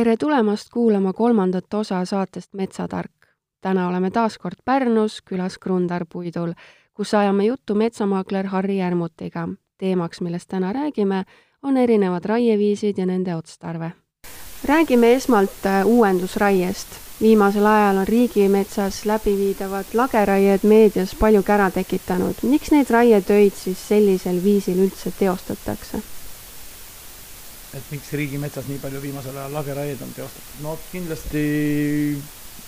tere tulemast kuulama kolmandat osa saatest Metsatark. täna oleme taas kord Pärnus, külas Krundar puidul, kus ajame juttu metsamaakler Harri Järmutiga. teemaks, millest täna räägime, on erinevad raieviisid ja nende otstarve. räägime esmalt äh, uuendusraiest. viimasel ajal on riigimetsas läbiviidavad lageraied meedias palju kära tekitanud. miks neid raietöid siis sellisel viisil üldse teostatakse? Et miks riigimetsas nii palju viimasel ajal lageraied on teostatud, no kindlasti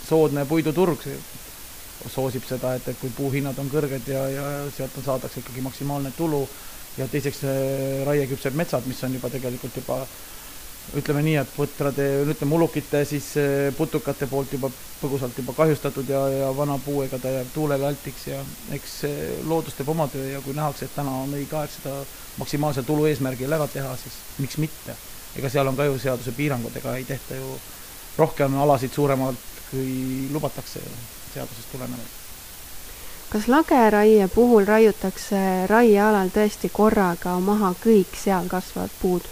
soodne puiduturg soosib seda, et, et kui puuhinnad on kõrged ja, ja sealt on, saadakse ikkagi maksimaalne tulu ja teiseks raieküpsed metsad, mis on juba tegelikult juba ütleme nii, et põtrade, ütleme ulukite siis eh, putukate poolt juba põgusalt juba kahjustatud ja, ja vana puu, ega ta jääb tuulele altiks ja eks loodus teeb oma töö ja kui nähakse, et täna on õige aeg seda maksimaalse tulu eesmärgil ära teha, siis miks mitte. ega seal on ka ju seaduse piirangud, ega ei tehta ju rohkem alasid suuremalt, kui lubatakse seadusest tulenevalt. kas lageraie puhul raiutakse raiealal tõesti korraga maha kõik seal kasvavad puud?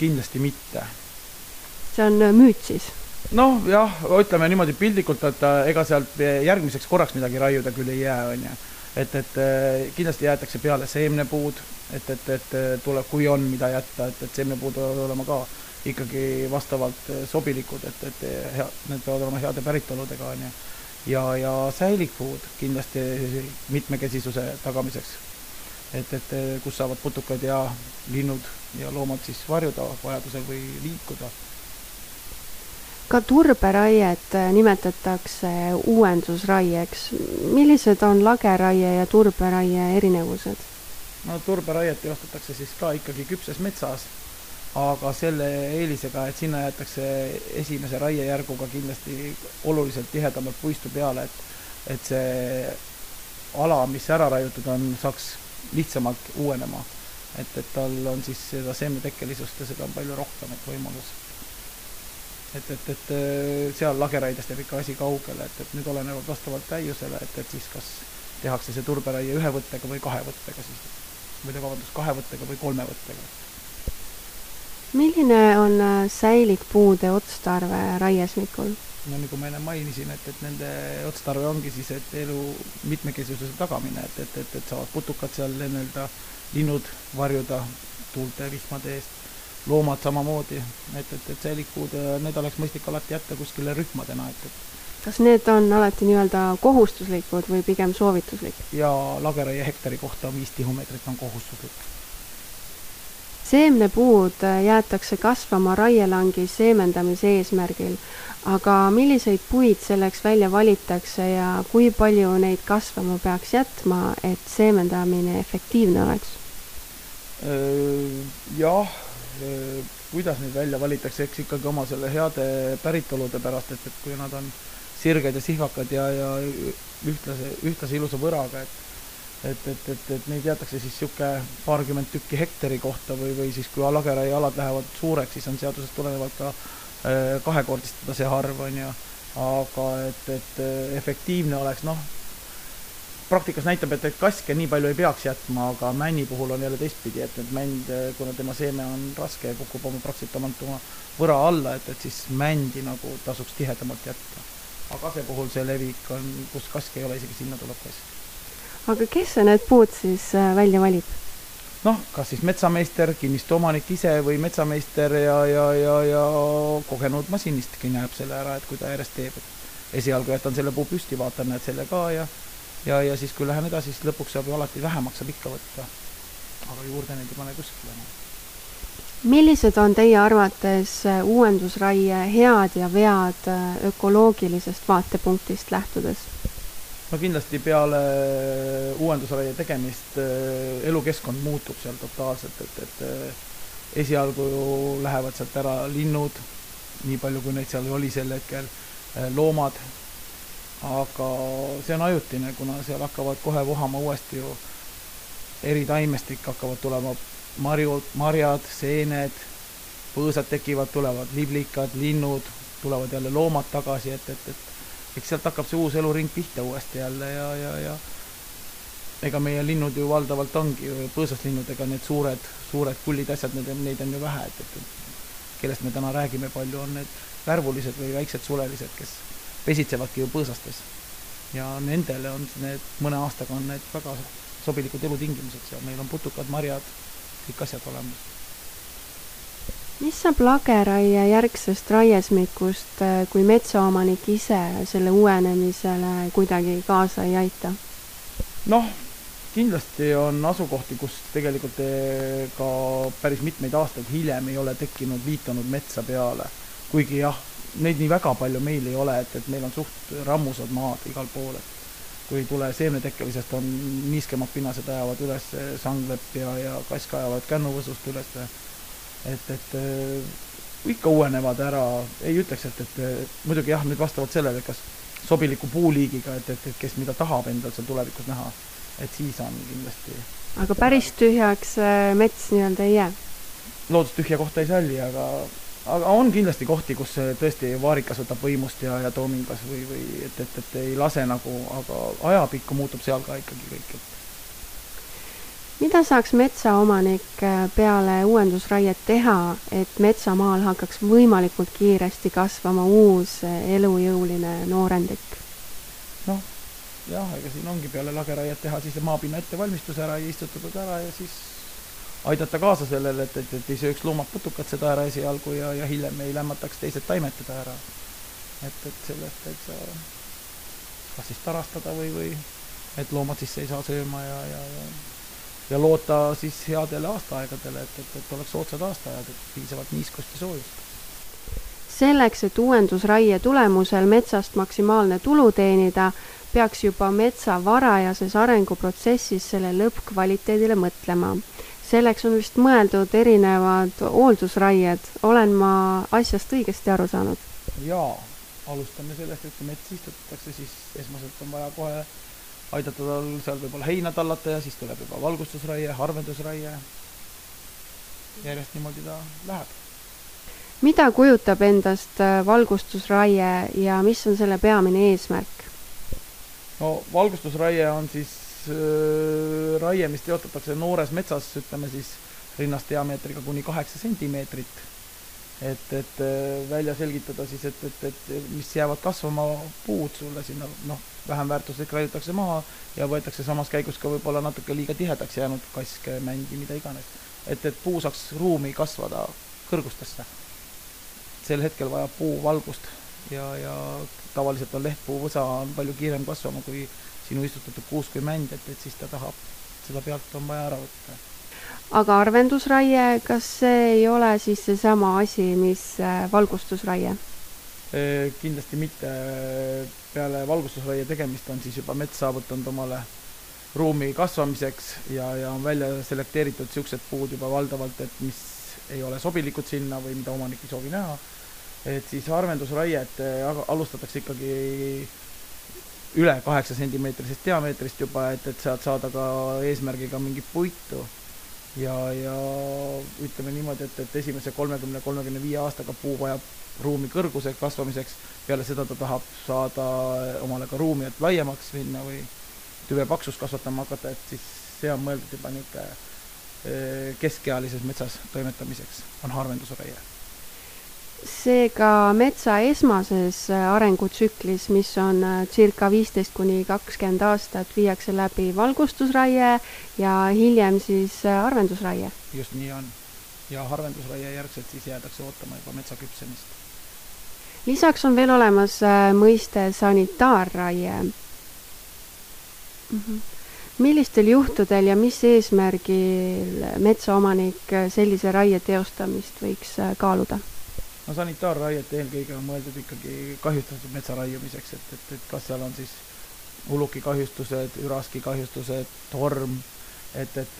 Kindlasti mitte. see on äh, müüt siis? noh, jah, ütleme niimoodi piltlikult, et äh, ega sealt järgmiseks korraks midagi raiuda küll ei jää, on ju. et, et äh, kindlasti jäetakse peale seemnepuud, et, et, et tuleb, kui on, mida jätta, et, et seemnepuud peavad olema ka ikkagi vastavalt sobilikud, et, et hea, need peavad olema heade päritoludega, on ju. ja, ja säilikpuud kindlasti mitmekesisuse tagamiseks et, et kus saavad putukad ja linnud ja loomad siis varjuda vajadusel või liikuda. ka turberaiet nimetatakse uuendusraieks. millised on lageraie ja turberaie erinevused? no turberaiet teostatakse siis ka ikkagi küpses metsas, aga selle eelisega, et sinna jäetakse esimese raiejärguga kindlasti oluliselt tihedamalt puistu peale, et et see ala, mis ära raiutud on, saaks lihtsamalt uuenema. et, et tal on siis seda seemnetekkelisust ja seda on palju rohkem, et võimalus. et, et, et seal lageraidest jääb ikka asi kaugele, et, et nüüd olenevalt vastavalt täiusele, et, et siis kas tehakse see turberaie ühe võttega või kahe võttega siis, või vabandust, kahe võttega või kolme võttega. milline on äh, säilikpuude otstarve raiesmikul? No nagu ma enne mainisin, et, et nende otstarve ongi siis, et elu mitmekesisuse tagamine, et, et, et, et saavad putukad seal lennelda, linnud varjuda tuulte, vihmade eest, loomad samamoodi, et, et, et säilikud, need oleks mõistlik alati jätta kuskile rühmadena, et, et kas need on alati nii-öelda kohustuslikud või pigem soovituslik? jaa, lageraie hektari kohta viis tihumeetrit on kohustuslik seemnepuud jäetakse kasvama raielangi seemendamise eesmärgil, aga milliseid puid selleks välja valitakse ja kui palju neid kasvama peaks jätma, et seemendamine efektiivne oleks? Jah, kuidas neid välja valitakse, eks ikkagi oma selle heade päritolude pärast, et, et kui nad on sirged ja sihvakad ja, ja ühtlase, ühtlase ilusa võraga, et et, et, et, et neid jäetakse siis niisugune paarkümmend tükki hektari kohta või, või siis kui lageraiealad lähevad suureks, siis on seadusest tulenevalt ka äh, kahekordistada see arv, on ju. aga et, et äh, efektiivne oleks, noh, praktikas näitab, et, et kaske nii palju ei peaks jätma, aga männi puhul on jälle teistpidi, et, et mänd, kuna tema seeme on raske ja kukub oma praktiliselt oma võra alla, et, et siis mändi nagu tasuks tihedamalt jätta. aga kase puhul see levik on, kus kask ei ole, isegi sinna tuleb kask aga kes need puud siis äh, välja valib? noh, kas siis metsameister, kinnistu omanik ise või metsameister ja, ja, ja, ja kogenud masinistki näeb selle ära, et kui ta järjest teeb, et esialgu jätan selle puu püsti, vaatan, näed selle ka ja ja, ja siis, kui lähen edasi, siis lõpuks saab ju alati vähemaks saab ikka võtta. aga juurde neid ei pane kuskile enam. millised on teie arvates äh, uuendusraie head ja vead äh, ökoloogilisest vaatepunktist lähtudes? No kindlasti peale uuendusraie tegemist äh, elukeskkond muutub seal totaalselt, et, et äh, esialgu ju lähevad sealt ära linnud, nii palju, kui neid seal oli sel hetkel, äh, loomad, aga see on ajutine, kuna seal hakkavad kohe vohama uuesti ju. Eritaimestik, hakkavad tulema marjud, marjad, seened, põõsad tekivad, tulevad liblikad, linnud, tulevad jälle loomad tagasi, et, et, et eks sealt hakkab see uus eluring pihta uuesti jälle ja, ja, ja ega meie linnud ju valdavalt ongi ju põõsaslinnud, ega need suured, suured kullid asjad, need, neid on ju vähe, et, et kellest me täna räägime palju, on need värvulised või väiksed sulelised, kes pesitsevadki ju põõsastes. ja nendele on need, mõne aastaga on need väga sobilikud elutingimused seal, meil on putukad, marjad, kõik asjad olemas. Mis saab lageraie järgsest raiesmikust, kui metsaomanik ise selle uuenemisele kuidagi kaasa ei aita? noh, kindlasti on asukohti, kus tegelikult eh, ka päris mitmeid aastaid hiljem ei ole tekkinud liitunud metsa peale. kuigi jah, neid nii väga palju meil ei ole, et, et meil on suht rammusad maad igal pool, et kui ei tule seemnetekkelisest, on niiskemad pinnased ajavad üles sanglepp ja, ja kask ajavad kännuvõsust üles. Et, et eh, ikka uuenevad ära, ei ütleks, et, et muidugi jah, nüüd vastavalt sellele, kas sobiliku puuliigiga, et, et, et kes mida tahab endal seal tulevikus näha et siis on kindlasti aga päris tühjaks äh, mets nii-öelda ei jää? loodus tühja kohta ei salli, aga aga on kindlasti kohti, kus tõesti vaarikas võtab võimust ja, ja toomingas või, või et, et, et ei lase nagu, aga ajapikku muutub seal ka ikkagi kõik, et mida saaks metsaomanik äh, peale uuendusraiet teha, et metsamaal hakkaks võimalikult kiiresti kasvama uus äh, elujõuline noorendik? noh, jah, ega siin ongi peale lageraiet teha siis maapinna ettevalmistus ära ja istutatud ära ja siis aidata kaasa sellele, et, et, et ei sööks loomad putukat seda ära esialgu ja, ja hiljem ei lämmataks teised taimed teda ära. et, et sellest täitsa kas siis tarastada või, või et loomad sisse ei saa sööma ja, ja, ja ja loota siis headele aastaaegadele, et, et, et oleks soodsad aastaajad, et piisavalt niiskust ja soojust selleks, et uuendusraie tulemusel metsast maksimaalne tulu teenida, peaks juba metsa varajases arenguprotsessis selle lõppkvaliteedile mõtlema. selleks on vist mõeldud erinevad hooldusraied, olen ma asjast õigesti aru saanud? jaa, alustame sellest, et kui mets istutatakse, siis esmaselt on vaja kohe aidata tal seal võib-olla heina tallata ja siis tuleb juba valgustusraie, harvendusraie. järjest niimoodi ta läheb. mida kujutab endast valgustusraie ja mis on selle peamine eesmärk? no valgustusraie on siis äh, raie, mis teotatakse noores metsas, ütleme siis rinnast diameetriga kuni kaheksa sentimeetrit. Et, et äh, välja selgitada siis, et, et, et mis jäävad kasvama puud sulle sinna, noh, vähem väärtuslik raiutakse maha ja võetakse samas käigus ka võib-olla natuke liiga tihedaks jäänud kask, mängi, mida iganes. et, et puu saaks ruumi kasvada kõrgustesse. sel hetkel vajab puu valgust ja, ja tavaliselt on lehtpuuvõsa on palju kiirem kasvama kui sinu istutatud kuusk või mänd, et, et siis ta tahab, seda pealt on vaja ära võtta. Aga arvendusraie, kas see ei ole siis seesama asi, mis äh, valgustusraie? kindlasti mitte, peale valgustusraie tegemist on siis juba mets saavutanud omale ruumi kasvamiseks ja, ja on välja selekteeritud niisugused puud juba valdavalt, et mis ei ole sobilikud sinna või mida omanik ei soovi näha et siis harvendusraiet eh, alustatakse ikkagi üle kaheksa sentimeetrisest diameetrist juba, et, et sealt saada ka eesmärgiga mingit puitu. Ja, ja ütleme niimoodi, et, et esimese kolmekümne, kolmekümne viie aastaga puu vajab ruumi kõrguse kasvamiseks, peale seda ta tahab saada omale ka ruumi, et laiemaks minna või tüve paksust kasvatama hakata, et siis see on mõeldud juba niisugune eh, keskealises metsas toimetamiseks, on harvendusraie seega metsa esmases äh, arengutsüklis, mis on äh, circa viisteist kuni kakskümmend aastat, viiakse läbi valgustusraie ja hiljem siis äh, harvendusraie. just nii on. ja harvendusraie järgselt siis jäädakse ootama juba metsa küpsemist. lisaks on veel olemas mõiste sanitaarraie mm. -hmm. millistel juhtudel ja mis eesmärgil metsaomanik sellise raie teostamist võiks kaaluda? No sanitaarraiet eelkõige on mõeldud ikkagi kahjustatud metsa raiumiseks, et, et, et kas seal on siis ulukikahjustused, üraskikahjustused, torm, et, et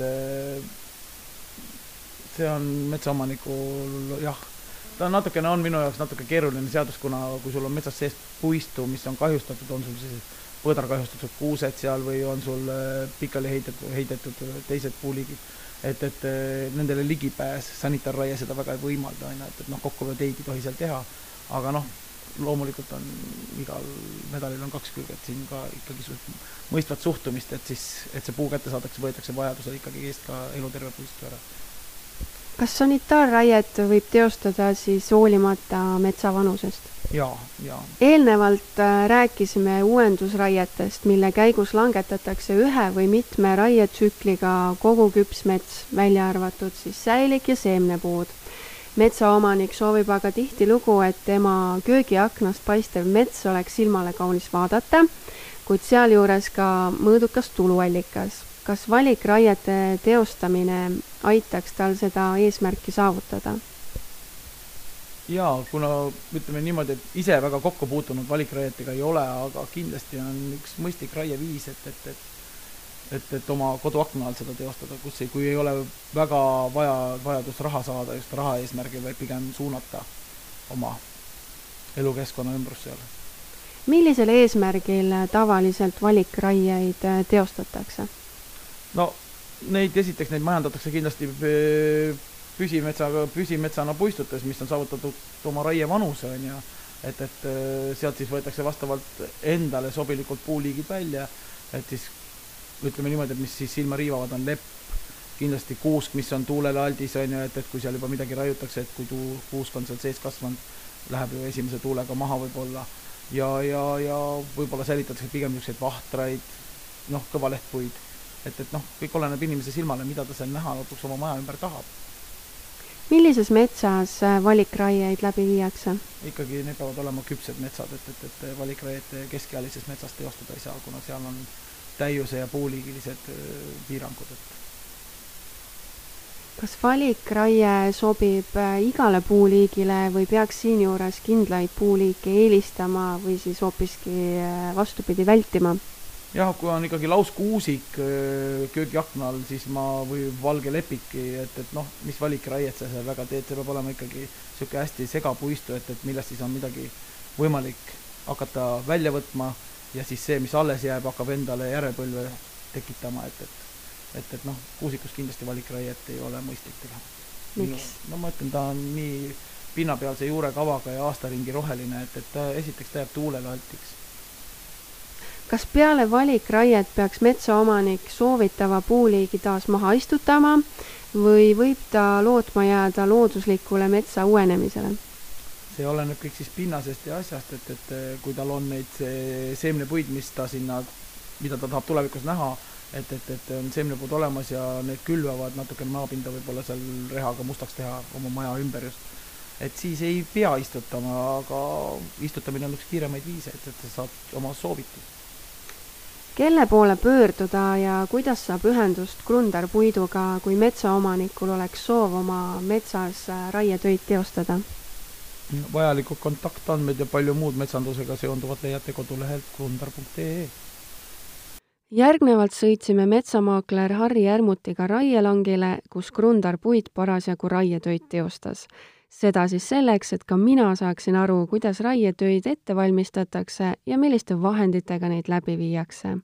see on metsaomanikul jah, ta on natukene, on minu jaoks natuke keeruline seadus, kuna kui sul on metsas sees puistu, mis on kahjustatud, on sul siis põdrakahjustatud kuused seal või on sul pikali heidetud, heidetud teised puuliigid et, et eh, nendele ligipääs, sanitaarraie seda väga ei võimalda, on ju, et, et noh, kokkuvõtteid ei tohi seal teha, aga noh, loomulikult on igal medalil on kaks külge, et siin ka ikkagi mõistvat suhtumist, et siis, et see puu kätte saadakse, võetakse vajadusel ikkagi eest ka eluterve puistu ära. kas sanitaarraiet võib teostada siis hoolimata metsa vanusest? Jaa, jaa. eelnevalt äh, rääkisime uuendusraietest, mille käigus langetatakse ühe või mitme raietsükliga kogu küps mets, välja arvatud siis säilik ja seemnepuud. metsaomanik soovib aga tihtilugu, et tema köögiaknast paistev mets oleks silmale kaunis vaadata, kuid sealjuures ka mõõdukas tuluallikas kas valikraiete teostamine aitaks tal seda eesmärki saavutada? Jaa, kuna ütleme niimoodi, et ise väga kokku puutunud valikraietega ei ole, aga kindlasti on üks mõistlik raieviis, et, et, et et, et oma koduakna all seda teostada, kus ei, kui ei ole väga vaja, vajadus raha saada just raha eesmärgil, vaid pigem suunata oma elukeskkonna ümbrus seal. millisel eesmärgil tavaliselt valikraieid teostatakse? no neid, esiteks neid majandatakse kindlasti püsimetsaga, püsimetsana puistutes, mis on saavutatud oma raievanuse, on ju, et, et äh, sealt siis võetakse vastavalt endale sobilikult puuliigid välja, et siis ütleme niimoodi, et mis siis silma riivavad, on lepp, kindlasti kuusk, mis on tuulele aldis, on ju, et, et kui seal juba midagi raiutakse, et kui tuu, kuusk on seal sees kasvanud, läheb ju esimese tuulega maha võib-olla. ja, ja, ja võib-olla säilitatakse pigem niisuguseid vahtraid, noh, kõvalehtpuid et, et noh, kõik oleneb inimese silmale, mida ta seal näha lõpuks oma maja ümber tahab. Millises metsas äh, valikraieid läbi viiakse? ikkagi need peavad olema küpsed metsad, et, et, et valikraiet keskealises metsas teostada ei saa, kuna seal on täiuse ja puuliigilised äh, piirangud, et kas valikraie sobib äh, igale puuliigile või peaks siinjuures kindlaid puuliike eelistama või siis hoopiski vastupidi, vältima? Jah, kui on ikkagi lauskuusik äh, köögiakna all, siis ma, või valge lepiki, et, et noh, mis valikraiet sa seal väga teed, see peab olema ikkagi niisugune hästi segapuistu, et, et millest siis on midagi võimalik hakata välja võtma ja siis see, mis alles jääb, hakkab endale järelpõlve tekitama, et, et et, et noh, kuusikus kindlasti valikraiet ei ole mõistlik teha. miks? no ma ütlen, ta on nii pinnapealse juurekavaga ja aastaringi roheline, et, et ta esiteks ta jääb tuulele altiks kas peale valikraiet peaks metsaomanik soovitava puuliigi taas maha istutama või võib ta lootma jääda looduslikule metsa uuenemisele? see oleneb kõik siis pinnasest ja asjast, et, et kui tal on neid seemnepuid, mis ta sinna, mida ta tahab tulevikus näha, et, et, et on seemnepuud olemas ja need külvavad natukene maapinda võib-olla seal rehaga mustaks teha oma maja ümber just. et siis ei pea istutama, aga istutamine on üks kiiremaid viise, et, et sa saad oma soovituse kelle poole pöörduda ja kuidas saab ühendust Krundar puiduga, kui metsaomanikul oleks soov oma metsas äh, raietöid teostada? vajalikud kontaktandmed ja palju muud metsandusega seonduvat leiate kodulehelt krundar.ee. järgnevalt sõitsime metsamaakler Harri Järmutiga raielangile, kus Krundar puit parasjagu raietöid teostas seda siis selleks, et ka mina saaksin aru, kuidas raietöid ette valmistatakse ja milliste vahenditega neid läbi viiakse.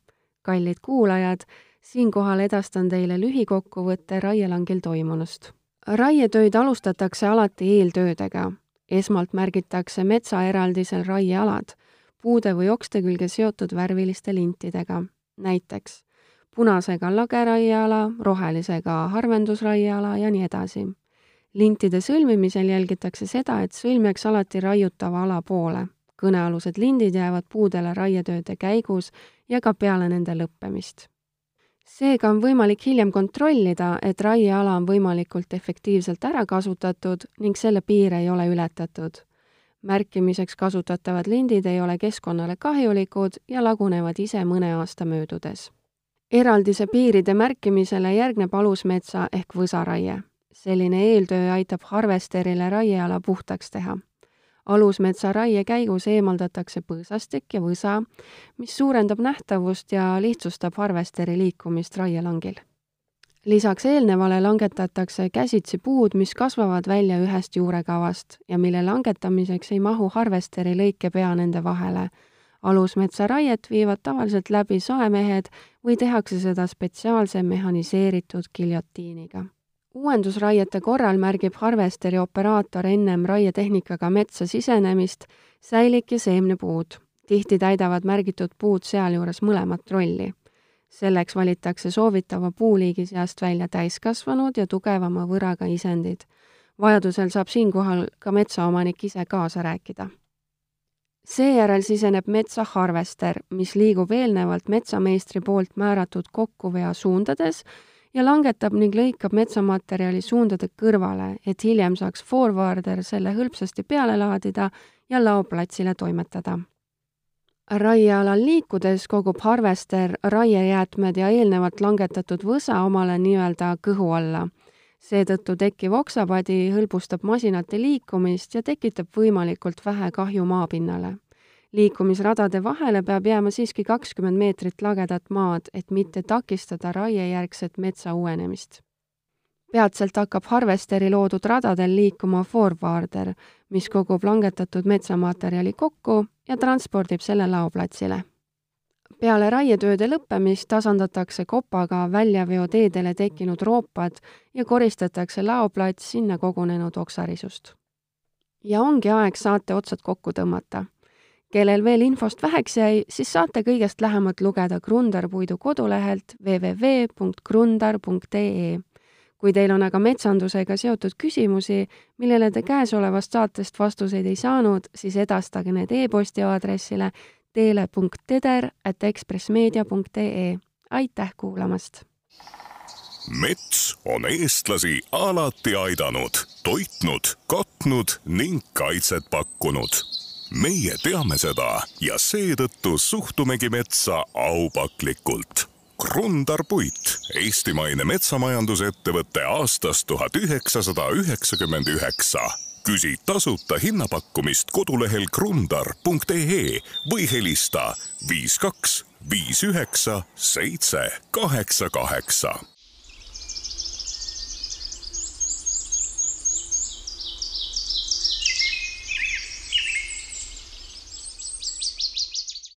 Kallid kuulajad, siinkohal edastan teile lühikokkuvõtte raielangil toimunust. raietöid alustatakse alati eeltöödega. esmalt märgitakse metsaeraldisel raiealad, puude või okste külge seotud värviliste lintidega, näiteks punasega lageraieala, rohelisega harvendusraieala ja nii edasi lintide sõlmimisel jälgitakse seda, et sõlm jääks alati raiutava ala poole. Kõnealused lindid jäävad puudele raietööde käigus ja ka peale nende lõppemist. seega on võimalik hiljem kontrollida, et raieala on võimalikult efektiivselt ära kasutatud ning selle piire ei ole ületatud. märkimiseks kasutatavad lindid ei ole keskkonnale kahjulikud ja lagunevad ise mõne aasta möödudes eraldise piiride märkimisele järgneb alusmetsa ehk võsaraie selline eeltöö aitab harvesterile raieala puhtaks teha. Alusmetsa raie käigus eemaldatakse põõsastik ja võsa, mis suurendab nähtavust ja lihtsustab harvesteri liikumist raielangil. lisaks eelnevale langetatakse käsitsi puud, mis kasvavad välja ühest juurekavast ja mille langetamiseks ei mahu harvesteri lõikepea nende vahele alusmetsa raiet viivad tavaliselt läbi saemehed või tehakse seda spetsiaalse mehhaniseeritud giljotiiniga uuendusraiete korral märgib harvesteri operaator ennem raietehnikaga metsa sisenemist säilik ja seemnepuud. tihti täidavad märgitud puud sealjuures mõlemat rolli. selleks valitakse soovitava puuliigi seast välja täiskasvanud ja tugevama võraga isendid. vajadusel saab siinkohal ka metsaomanik ise kaasa rääkida. seejärel siseneb metsa harvester, mis liigub eelnevalt metsameistri poolt määratud kokkuvea suundades ja langetab ning lõikab metsamaterjali suundade kõrvale, et hiljem saaks forwarder selle hõlpsasti peale laadida ja laoplatsile toimetada raiealal liikudes kogub harvester raiejäätmed ja eelnevalt langetatud võsa omale nii-öelda kõhu alla. seetõttu tekkiv oksapadi hõlbustab masinate liikumist ja tekitab võimalikult vähe kahju maapinnale. Liikumisradade vahele peab jääma siiski kakskümmend meetrit lagedat maad, et mitte takistada raiejärgset metsa uuenemist peatselt hakkab harvesteri loodud radadel liikuma forwarder, mis kogub langetatud metsamaterjali kokku ja transpordib selle laoplatsile. peale raietööde lõppemist tasandatakse kopaga väljaveoteedele tekkinud roopad ja koristatakse laoplats sinna kogunenud oksarisust. ja ongi aeg saate otsad kokku tõmmata kellel veel infost väheks jäi, siis saate kõigest lähemalt lugeda Krundar puidu kodulehelt www.krundar.ee kui teil on aga metsandusega seotud küsimusi, millele te käesolevast saatest vastuseid ei saanud, siis edastage need e-posti aadressile teele.teder@ekspressmeedia.ee. aitäh kuulamast! mets on eestlasi alati aidanud, toitnud, katnud ning kaitset pakkunud. Meie teame seda ja seetõttu suhtumegi metsa aupaklikult Krundar Puit, eestimaine metsamajandusettevõte aastast tuhat üheksasada üheksakümmend üheksa. küsi tasuta hinnapakkumist kodulehel krundar.ee või helista viis kaks viis üheksa seitse kaheksa kaheksa